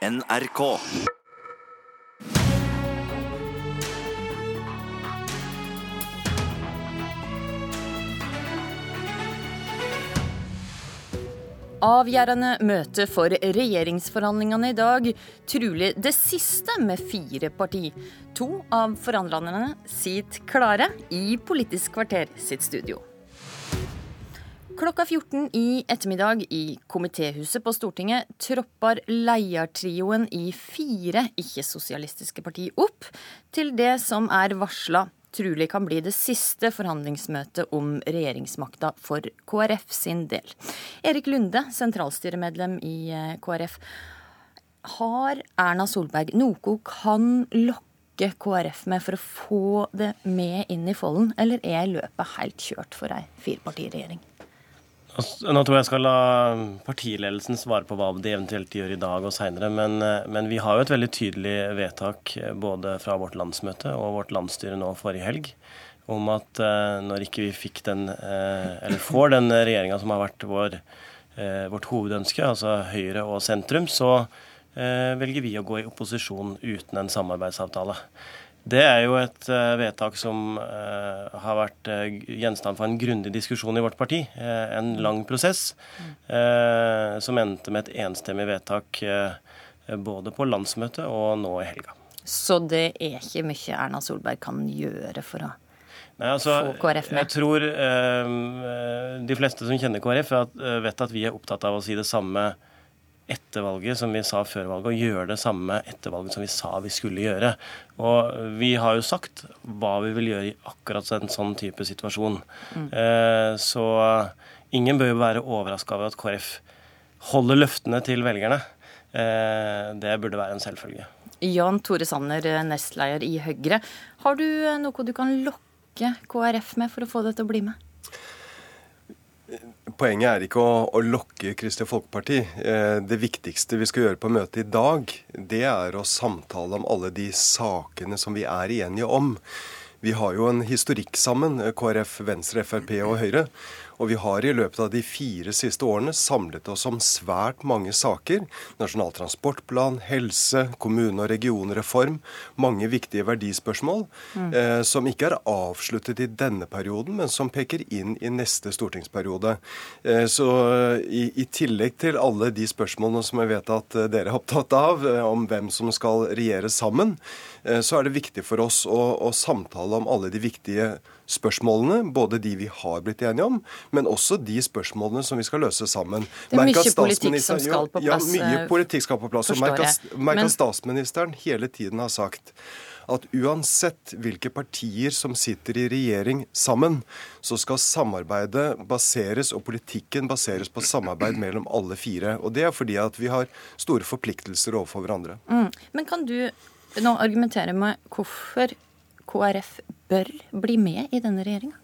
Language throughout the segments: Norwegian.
NRK. Avgjørende møte for regjeringsforhandlingene i dag. Trolig det siste med fire parti. To av forhandlerne sitter klare i Politisk kvarter sitt studio. Klokka 14 i ettermiddag i komitéhuset på Stortinget tropper leiertrioen i fire ikke-sosialistiske parti opp til det som er varsla trolig kan bli det siste forhandlingsmøtet om regjeringsmakta for KrF sin del. Erik Lunde, sentralstyremedlem i eh, KrF. Har Erna Solberg noe kan lokke KrF med for å få det med inn i folden, eller er løpet helt kjørt for ei firepartiregjering? Altså, nå tror jeg jeg skal la partiledelsen svare på hva de eventuelt gjør i dag og seinere, men, eh, men, vi har jo et veldig tydelig vedtak eh, både fra vårt landsmøte og vårt landsstyre nå forrige helg om at uh, når ikke vi fikk den, eller får den regjeringa som har vært vår, vårt hovedønske, altså Høyre og sentrum, så velger vi å gå i opposisjon uten en samarbeidsavtale. Det er jo et uh, vedtak som uh, har vært uh, gjenstand for en grundig diskusjon i vårt parti. en lang prosess som endte med et enstemmig vedtak både på landsmøtet og nå i helga. Så det er ikke mye Erna Solberg kan gjøre for å Nei, altså? Jeg tror de fleste som kjenner KrF, vet at vi er opptatt av å si det samme etter valget som vi sa før valget, og gjøre det samme etter valget som vi sa vi skulle gjøre. Og vi har jo sagt hva vi vil gjøre i akkurat en sånn type situasjon. Mm. Eh, så ingen bør jo være overraska over at KrF holder løftene til velgerne. Eh, det burde være en selvfølge. Jan Tore Sanner, nestleder i Høyre. Har du noe du kan lokke KrF med for å få det til å bli med? Poenget er ikke å, å lokke Kristelig Folkeparti. Eh, det viktigste vi skal gjøre på møtet i dag, det er å samtale om alle de sakene som vi er enige om. Vi har jo en historikk sammen, KrF, Venstre, Frp og Høyre. Og vi har i løpet av de fire siste årene samlet oss om svært mange saker. Nasjonal transportplan, helse, kommune- og regionreform. Mange viktige verdispørsmål mm. eh, som ikke er avsluttet i denne perioden, men som peker inn i neste stortingsperiode. Eh, så i, i, tillegg til alle de spørsmålene som jeg vet at dere er opptatt av, eh, om hvem som skal regjere sammen, eh, så er det viktig for oss å, å samtale om alle de viktige spørsmålene, både de vi har blitt enige om, men også de spørsmålene som vi skal løse sammen. Det er mye politikk som skal på plass. Ja, mye politikk skal på plass. Og merk at statsministeren hele tiden har sagt at uansett hvilke partier som sitter i regjering sammen, så skal samarbeidet baseres, og politikken baseres på samarbeid mellom alle fire. Og det er fordi at vi har store forpliktelser overfor hverandre. Mm. Men kan du nå argumenterer jeg med hvorfor KrF bør bli med i denne regjeringa?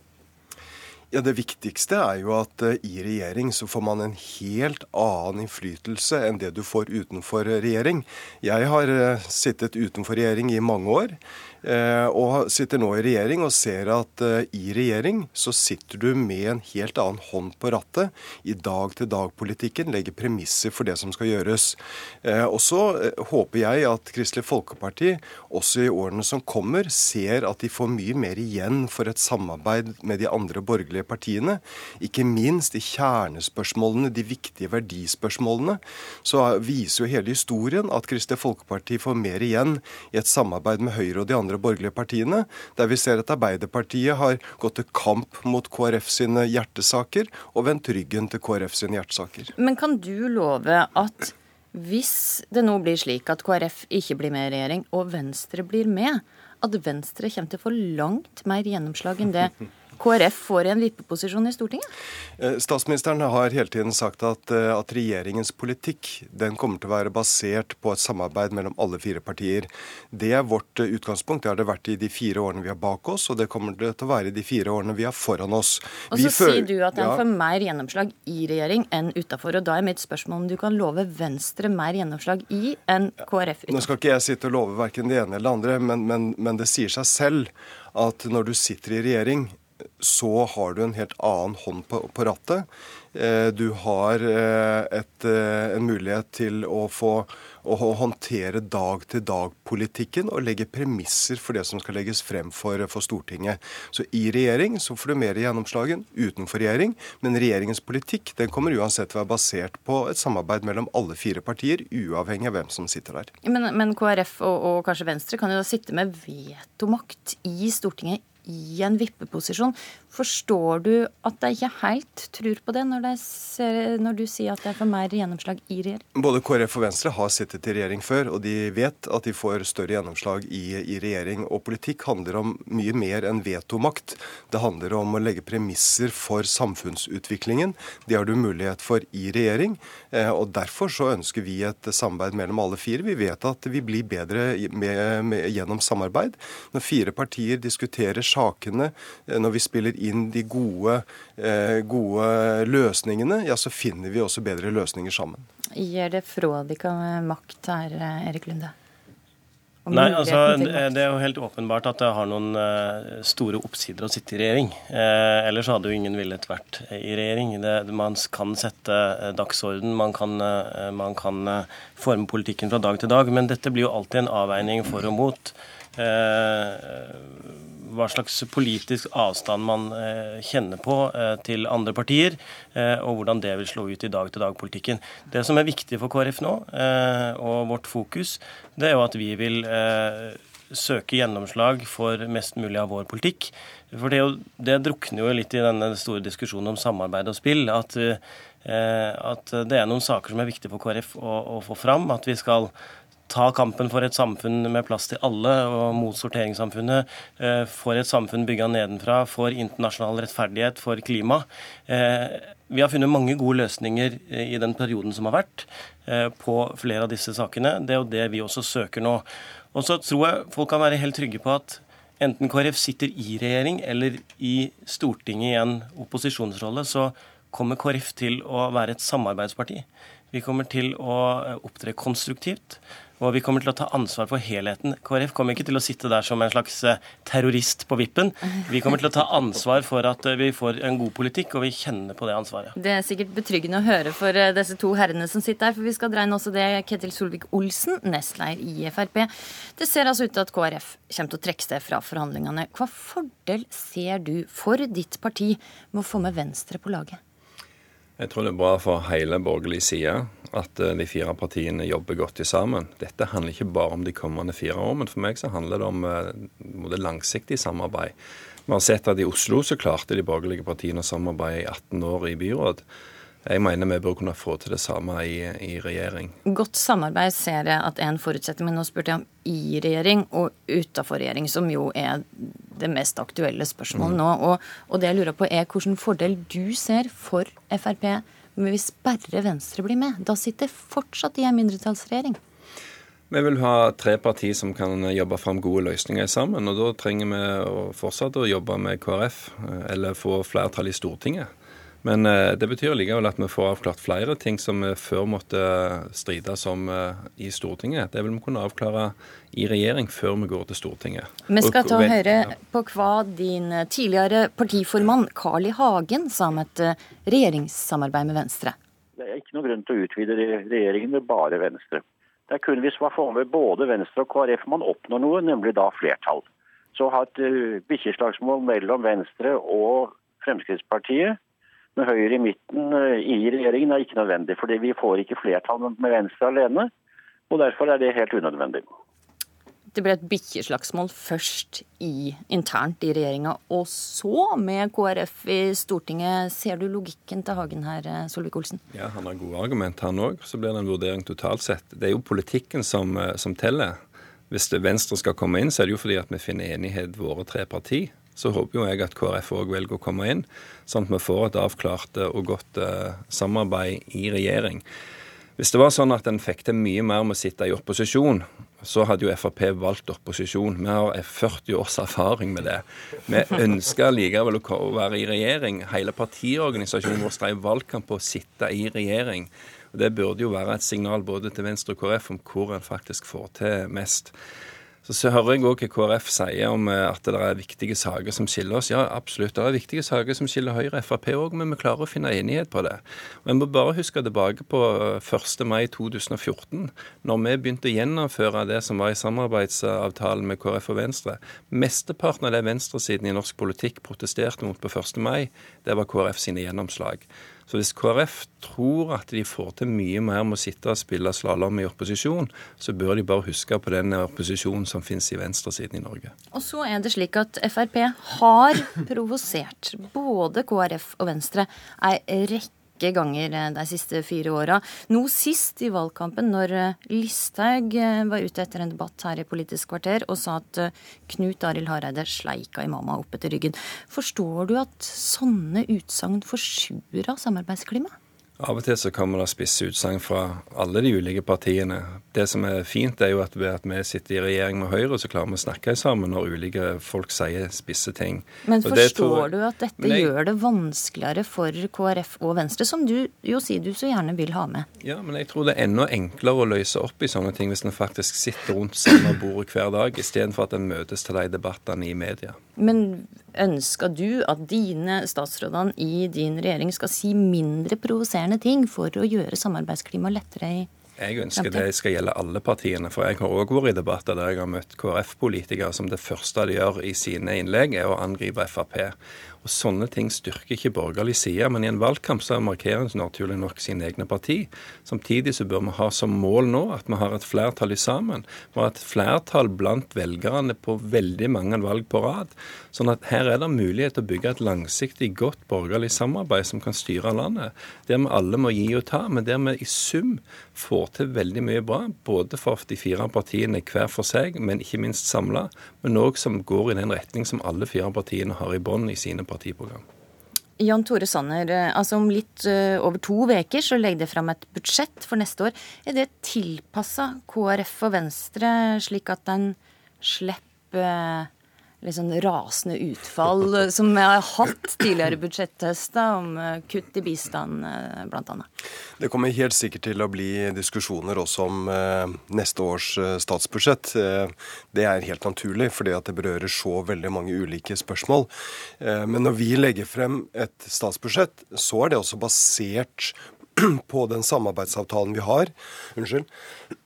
Ja, Det viktigste er jo at uh, i regjering så får man en helt annen innflytelse enn det du får utenfor regjering. Jeg har uh, sittet utenfor regjering i mange år. Eh, og sitter nå i regjering og ser at eh, i regjering så sitter du med en helt annen hånd på rattet i dag-til-dag-politikken, legger premisser for det som skal gjøres. Eh, og så håper jeg at Kristelig Folkeparti også i årene som kommer, ser at de får mye mer igjen for et samarbeid med de andre borgerlige partiene. Ikke minst i kjernespørsmålene, de viktige verdispørsmålene. Så viser jo hele historien at Kristelig Folkeparti får mer igjen i et samarbeid med Høyre og de andre andre borgerlige partiene, der vi ser at Arbeiderpartiet har gått til kamp mot KrF sine hjertesaker og vendt ryggen til KrF sine hjertesaker. Men kan du love at hvis det nå blir slik at KrF ikke blir med i regjering, og Venstre blir med, at Venstre kommer til å få langt mer gjennomslag enn det KrF får en vippeposisjon i Stortinget? Eh, statsministeren har hele tiden sagt at, eh, at, regjeringens politikk den kommer til å være basert på et samarbeid mellom alle fire partier. Det er vårt eh, utgangspunkt. Det har det vært i de fire årene vi har bak oss, og det kommer det til å være i de fire årene vi har foran oss. Og så sier du at en ja. får mer gjennomslag i regjering enn utafor. Og da er mitt spørsmål om du kan love Venstre mer gjennomslag i enn KrF utenfor? Nå skal ikke jeg sitte og love verken det ene eller det andre, men, men, men det sier seg selv at når du sitter i regjering så har du en helt annen hånd på, på rattet. Eh, du har eh, et, eh, en mulighet til å få å håndtere dag-til-dag-politikken og legge premisser for det som skal legges frem for, for Stortinget. Så i regjering så får du mer gjennomslag enn utenfor regjering, men regjeringens politikk den kommer uansett til å være basert på et samarbeid mellom alle fire partier, uavhengig av hvem som sitter der. Men, men KrF og, og kanskje Venstre kan jo sitte med vetomakt i Stortinget i en vippeposisjon. Forstår du at de ikke helt tror på det, når, ser, når, du sier at det er for mer gjennomslag i regjering? Både KrF og Venstre har sittet i regjering før, og de vet at de får større gjennomslag i, i regjering. Og politikk handler om mye mer enn vetomakt. Det handler om å legge premisser for samfunnsutviklingen. Det har du mulighet for i regjering. Eh, og Derfor så ønsker vi et samarbeid mellom alle fire. Vi vet at vi blir bedre med, med, gjennom samarbeid. Når fire partier diskuterer sakene, eh, når vi spiller inn de gode, eh, gode løsningene, ja, så finner vi også bedre løsninger sammen. Gir det fra dere makt her, Erik Lunde? Nei, altså Det er jo helt åpenbart at det har noen store oppsider å sitte i regjering. Eh, ellers hadde jo ingen villet vært i regjering. Det, man kan sette dagsorden, man kan, man kan forme politikken fra dag til dag. Men dette blir jo alltid en avveining for og mot hva slags politisk avstand man eh, kjenner på eh, til andre partier, eh, og hvordan det vil slå ut i dag-til-dag-politikken. Det som er viktig for KrF nå, og vårt fokus, det er jo at vi vil søke gjennomslag for mest mulig av vår politikk. For det, det drukner jo litt i denne store diskusjonen om samarbeid og spill. At, at det er noen saker som er viktige for KrF å, å få fram. At vi skal ta kampen for et samfunn med plass til alle og mot sorteringssamfunnet, eh, for et samfunn bygga nedenfra, for internasjonal rettferdighet, for klima. Eh, vi har funnet mange gode løsninger eh, i den perioden som har vært, på flere av disse sakene. Det er jo det vi også søker nå. Og så tror jeg folk kan være helt trygge på at enten KrF sitter i regjering eller i Stortinget i en opposisjonsrolle, så kommer KrF til å være et samarbeidsparti. Vi kommer til å opptre konstruktivt. Og vi kommer til å ta ansvar for helheten. KrF kommer ikke til å sitte der som en slags eh, terrorist på vippen. Vi kommer til å ta ansvar for at eh, vi får en god politikk, og vi kjenner på det ansvaret. Det er sikkert betryggende å høre for eh, disse to herrene som sitter her, for vi skal dreie inn også det Ketil Solvik-Olsen, nestleder i Frp. Det ser altså ut til at KrF kommer til å trekke seg fra forhandlingene. Hva fordel ser du for ditt parti med å få med Venstre på laget? Jeg tror det er bra for hele borgerlig side at eh, de fire partiene jobber godt sammen. Dette handler ikke bare om de kommende fire år, men for meg så handler det om det eh, langsiktig samarbeid. Vi har sett at i Oslo så klarte de borgerlige partiene å samarbeide i 18 år i byråd. Jeg mener vi bør kunne få til det samme i, i, regjering. Godt samarbeid ser jeg at en forutsetning, men nå spurte jeg om i regjering og utafor regjering, som jo er det mest aktuelle spørsmålet mm. nå. Og, og, det jeg lurer på er hvilken fordel du ser for Frp hvis bare Venstre blir med. Da sitter fortsatt i en mindretallsregjering. Vi vil ha tre partier som kan jobbe fram gode løsninger sammen. og Da trenger vi å fortsette å jobbe med KrF, eh, eller få flertall i Stortinget. Men eh, det betyr likevel at vi får avklart flere ting som vi før måtte strides om eh, i Stortinget. Det vil vi kunne avklare i regjering før vi går til Stortinget. Vi skal ta og høre på hva din tidligere partiformann Carl I. Hagen sa om et eh, regjeringssamarbeid med Venstre. Det er ikke noen grunn til å utvide regjeringen med bare Venstre. Det er kun hvis man får med både Venstre og KrF man oppnår noe, nemlig da flertall. Så å ha et bikkjeslagsmål mellom Venstre og Fremskrittspartiet med Høyre i midten eh, i regjeringen er ikke nødvendig. fordi vi får ikke flertall med Venstre alene. og Derfor er det helt unødvendig. Det ble et bikkjeslagsmål først i, internt i regjeringa, og så med KrF i Stortinget. Ser du logikken til Hagen her, eh, Solvik-Olsen? Ja, han har gode argument, han òg. Så blir det en vurdering totalt sett. Det er jo politikken som, eh, som teller. Hvis Venstre skal komme inn, så er det jo fordi at vi finner enighet våre tre partier så håper jo jeg at KrF òg velger å komme inn, sånn at vi får et avklart og godt eh, samarbeid i regjering. Hvis det var sånn at en fikk til mye mer med å sitte i opposisjon, så hadde jo Frp valgt opposisjon. Vi har 40 års erfaring med det. Vi ønsker likevel å være i regjering. Hele partiorganisasjonen vår drev valgkamp på å sitte i regjering. Og Det burde jo være et signal både til Venstre og KrF om hvor en faktisk får til mest. Så hører jeg òg hva KrF sier om eh, at det er viktige saker som skiller oss. Ja, absolutt. Det er viktige saker som skiller Høyre og Frp òg, men vi klarer å finne enighet på det. Og En må bare huske tilbake på 1. Eh, mai 2014, når vi begynte å gjennomføre det som var i samarbeidsavtalen med KrF og Venstre. Mesteparten av det venstresiden i norsk politikk protesterte mot på 1. mai, det var KrF sine gjennomslag. Så hvis KrF tror at de får til mye mer med å sitte og spille slalåm i opposisjon, så bør de bare huske på den opposisjonen som finnes i venstresiden i Norge. Og så er det slik at Frp har provosert både KrF og Venstre ei rekke rekke ganger eh, de siste fire åra. Nå sist i valgkampen, når eh, Listhaug eh, var ute etter en debatt her i Politisk kvarter og sa at Knut Arild Hareide sleika imama opp etter ryggen. Forstår du at sånne utsagn forsurer samarbeidsklimaet? Av og til så kommer det spisse utsagn fra alle de ulike partiene. Det som er fint, er jo at ved at vi sitter i regjering med Høyre, så klarer vi å snakke sammen når ulike folk sier spisse ting. Men forstår du at dette jeg, gjør det vanskeligere for KrF og Venstre, som du jo sier du så gjerne vil ha med? Ja, men jeg tror det er enda enklere å løse opp i sånne ting hvis en faktisk sitter rundt samme bordet hver dag, istedenfor at en møtes til de debattene i media. Men ønsker du at dine statsrådene i din regjering skal si mindre provoserende ting for å gjøre samarbeidsklimaet lettere i jeg ønsker det skal gjelde alle partiene. For jeg har òg vært i debatter der jeg har møtt KrF-politikere som det første de gjør i sine innlegg, er å angripe Frp. Og Sånne ting styrker ikke borgerlig side, men i en valgkamp så markerer en naturlig nok sine egne parti. Samtidig så bør vi ha som mål nå at vi har et flertall i sammen. Vi har et flertall blant velgerne på veldig mange valg på rad. Sånn at her er det mulighet til å bygge et langsiktig, godt borgerlig samarbeid som kan styre landet. Der vi alle må gi og ta, men der vi i sum får til veldig mye bra. Både for de fire partiene hver for seg, men ikke minst samla. Men òg som går i den retning som alle fire partiene har i bånn i sine partier partiprogram. Jan Tore Sanner, eh, altså om litt uh, over to uker så legger det fram et budsjett for neste år. Er det tilpassa KrF og Venstre, slik at den slipper litt sånn rasende utfall som vi har hatt tidligere budsjetthøster, om eh, kutt i bistand eh, bl.a. Det kommer helt sikkert til å bli diskusjoner også om eh, neste års statsbudsjett. Det er helt naturlig, fordi at det berører så veldig mange ulike spørsmål. Men når vi legger frem et statsbudsjett, så er det også basert på den samarbeidsavtalen vi har Unnskyld.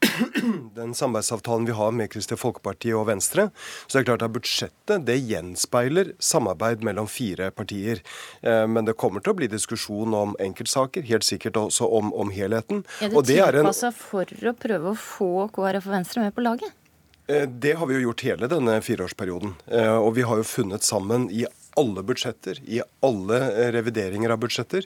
Den samarbeidsavtalen vi har med Kristelig Folkeparti og Venstre. Så det er klart at budsjettet det gjenspeiler samarbeid mellom fire partier. Eh, men det kommer til å bli diskusjon om enkeltsaker, helt sikkert også om, om helheten. Er det, det tilpassa for å prøve å få KrF og Venstre med på laget? Eh, det har vi jo gjort hele denne fireårsperioden. Eh, og vi har jo funnet sammen i alle budsjetter, i alle eh, revideringer av budsjetter,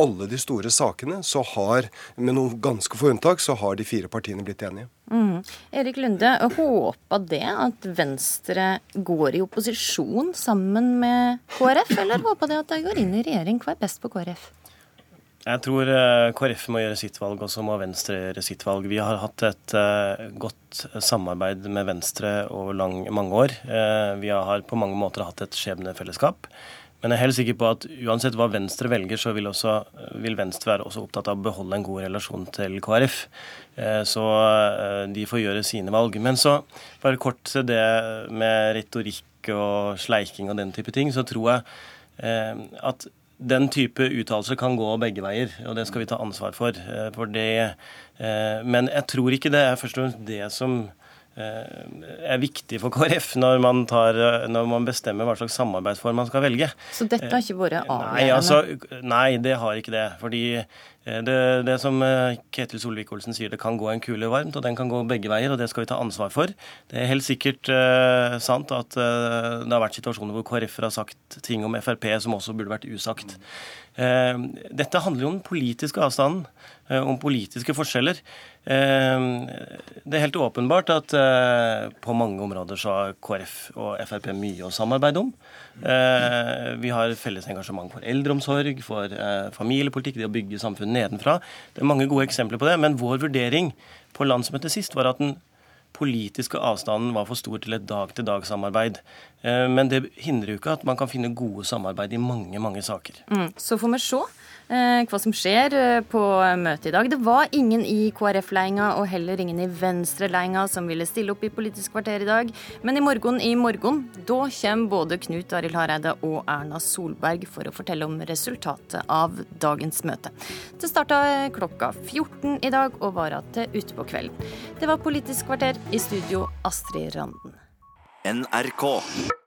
alle de store sakene, så har, med noen ganske få unntak, så har de fire partiene blitt enige. Mm. Erik Lunde, håpa det at Venstre går i opposisjon sammen med KrF, eller håpa det at de går inn i regjering? Hva er best på KrF? Jeg tror eh, KrF må gjøre sitt valg, og så må Venstre gjøre sitt valg. Vi har hatt et uh, godt samarbeid med Venstre over lang, mange år. Uh, vi har på mange måter hatt et skjebnefellesskap. Men jeg er helt sikker på at uansett hva Venstre velger, så vil, også, vil Venstre være også opptatt av å beholde en god relasjon til KrF. Så de får gjøre sine valg. Men så bare kort til det med retorikk og sleiking og den type ting, så tror jeg at den type uttalelser kan gå begge veier, og det skal vi ta ansvar for. Eh, for det, eh, men jeg tror ikke det er først og fremst det som er viktig for KrF når man, tar, når man, bestemmer hva slags samarbeidsform man skal velge. Så dette har ikke vært avgjørende? Nei, altså, nei, det har ikke det. Fordi Eh, det, det, som eh, Ketil Solvik-Olsen sier, det kan gå en kule varmt, og den kan gå begge veier, og det skal vi ta ansvar for. Det er helt sikkert uh, sant at uh, det har vært situasjoner hvor KrF-er har sagt ting om Frp som også burde vært usagt. Uh, dette handler jo om den politiske avstanden, om politiske forskjeller. det er helt åpenbart at på mange områder så har KrF og Frp mye å samarbeide om. vi har felles engasjement for eldreomsorg, for familiepolitikk, det å bygge samfunnet nedenfra. Det er mange gode eksempler på det. Men vår vurdering på landsmøtet sist var at den politiske avstanden var for stor til et dag-til-dag-samarbeid. Eh, men det hindrer jo ikke at man kan finne gode samarbeid i mange mange saker. Mm, så får vi se hva som skjer eh, på møtet i dag. Det var ingen i KrF-leinga og heller ingen i Venstre-leinga som ville stille opp i Politisk kvarter i dag. Men i morgen i morgen, da kommer både Knut Arild Hareide og Erna Solberg for å fortelle om resultatet av dagens møte. Det starta klokka 14 i dag og varer til utpå kvelden. Det var Politisk kvarter i studio, Astrid Randen. NRK.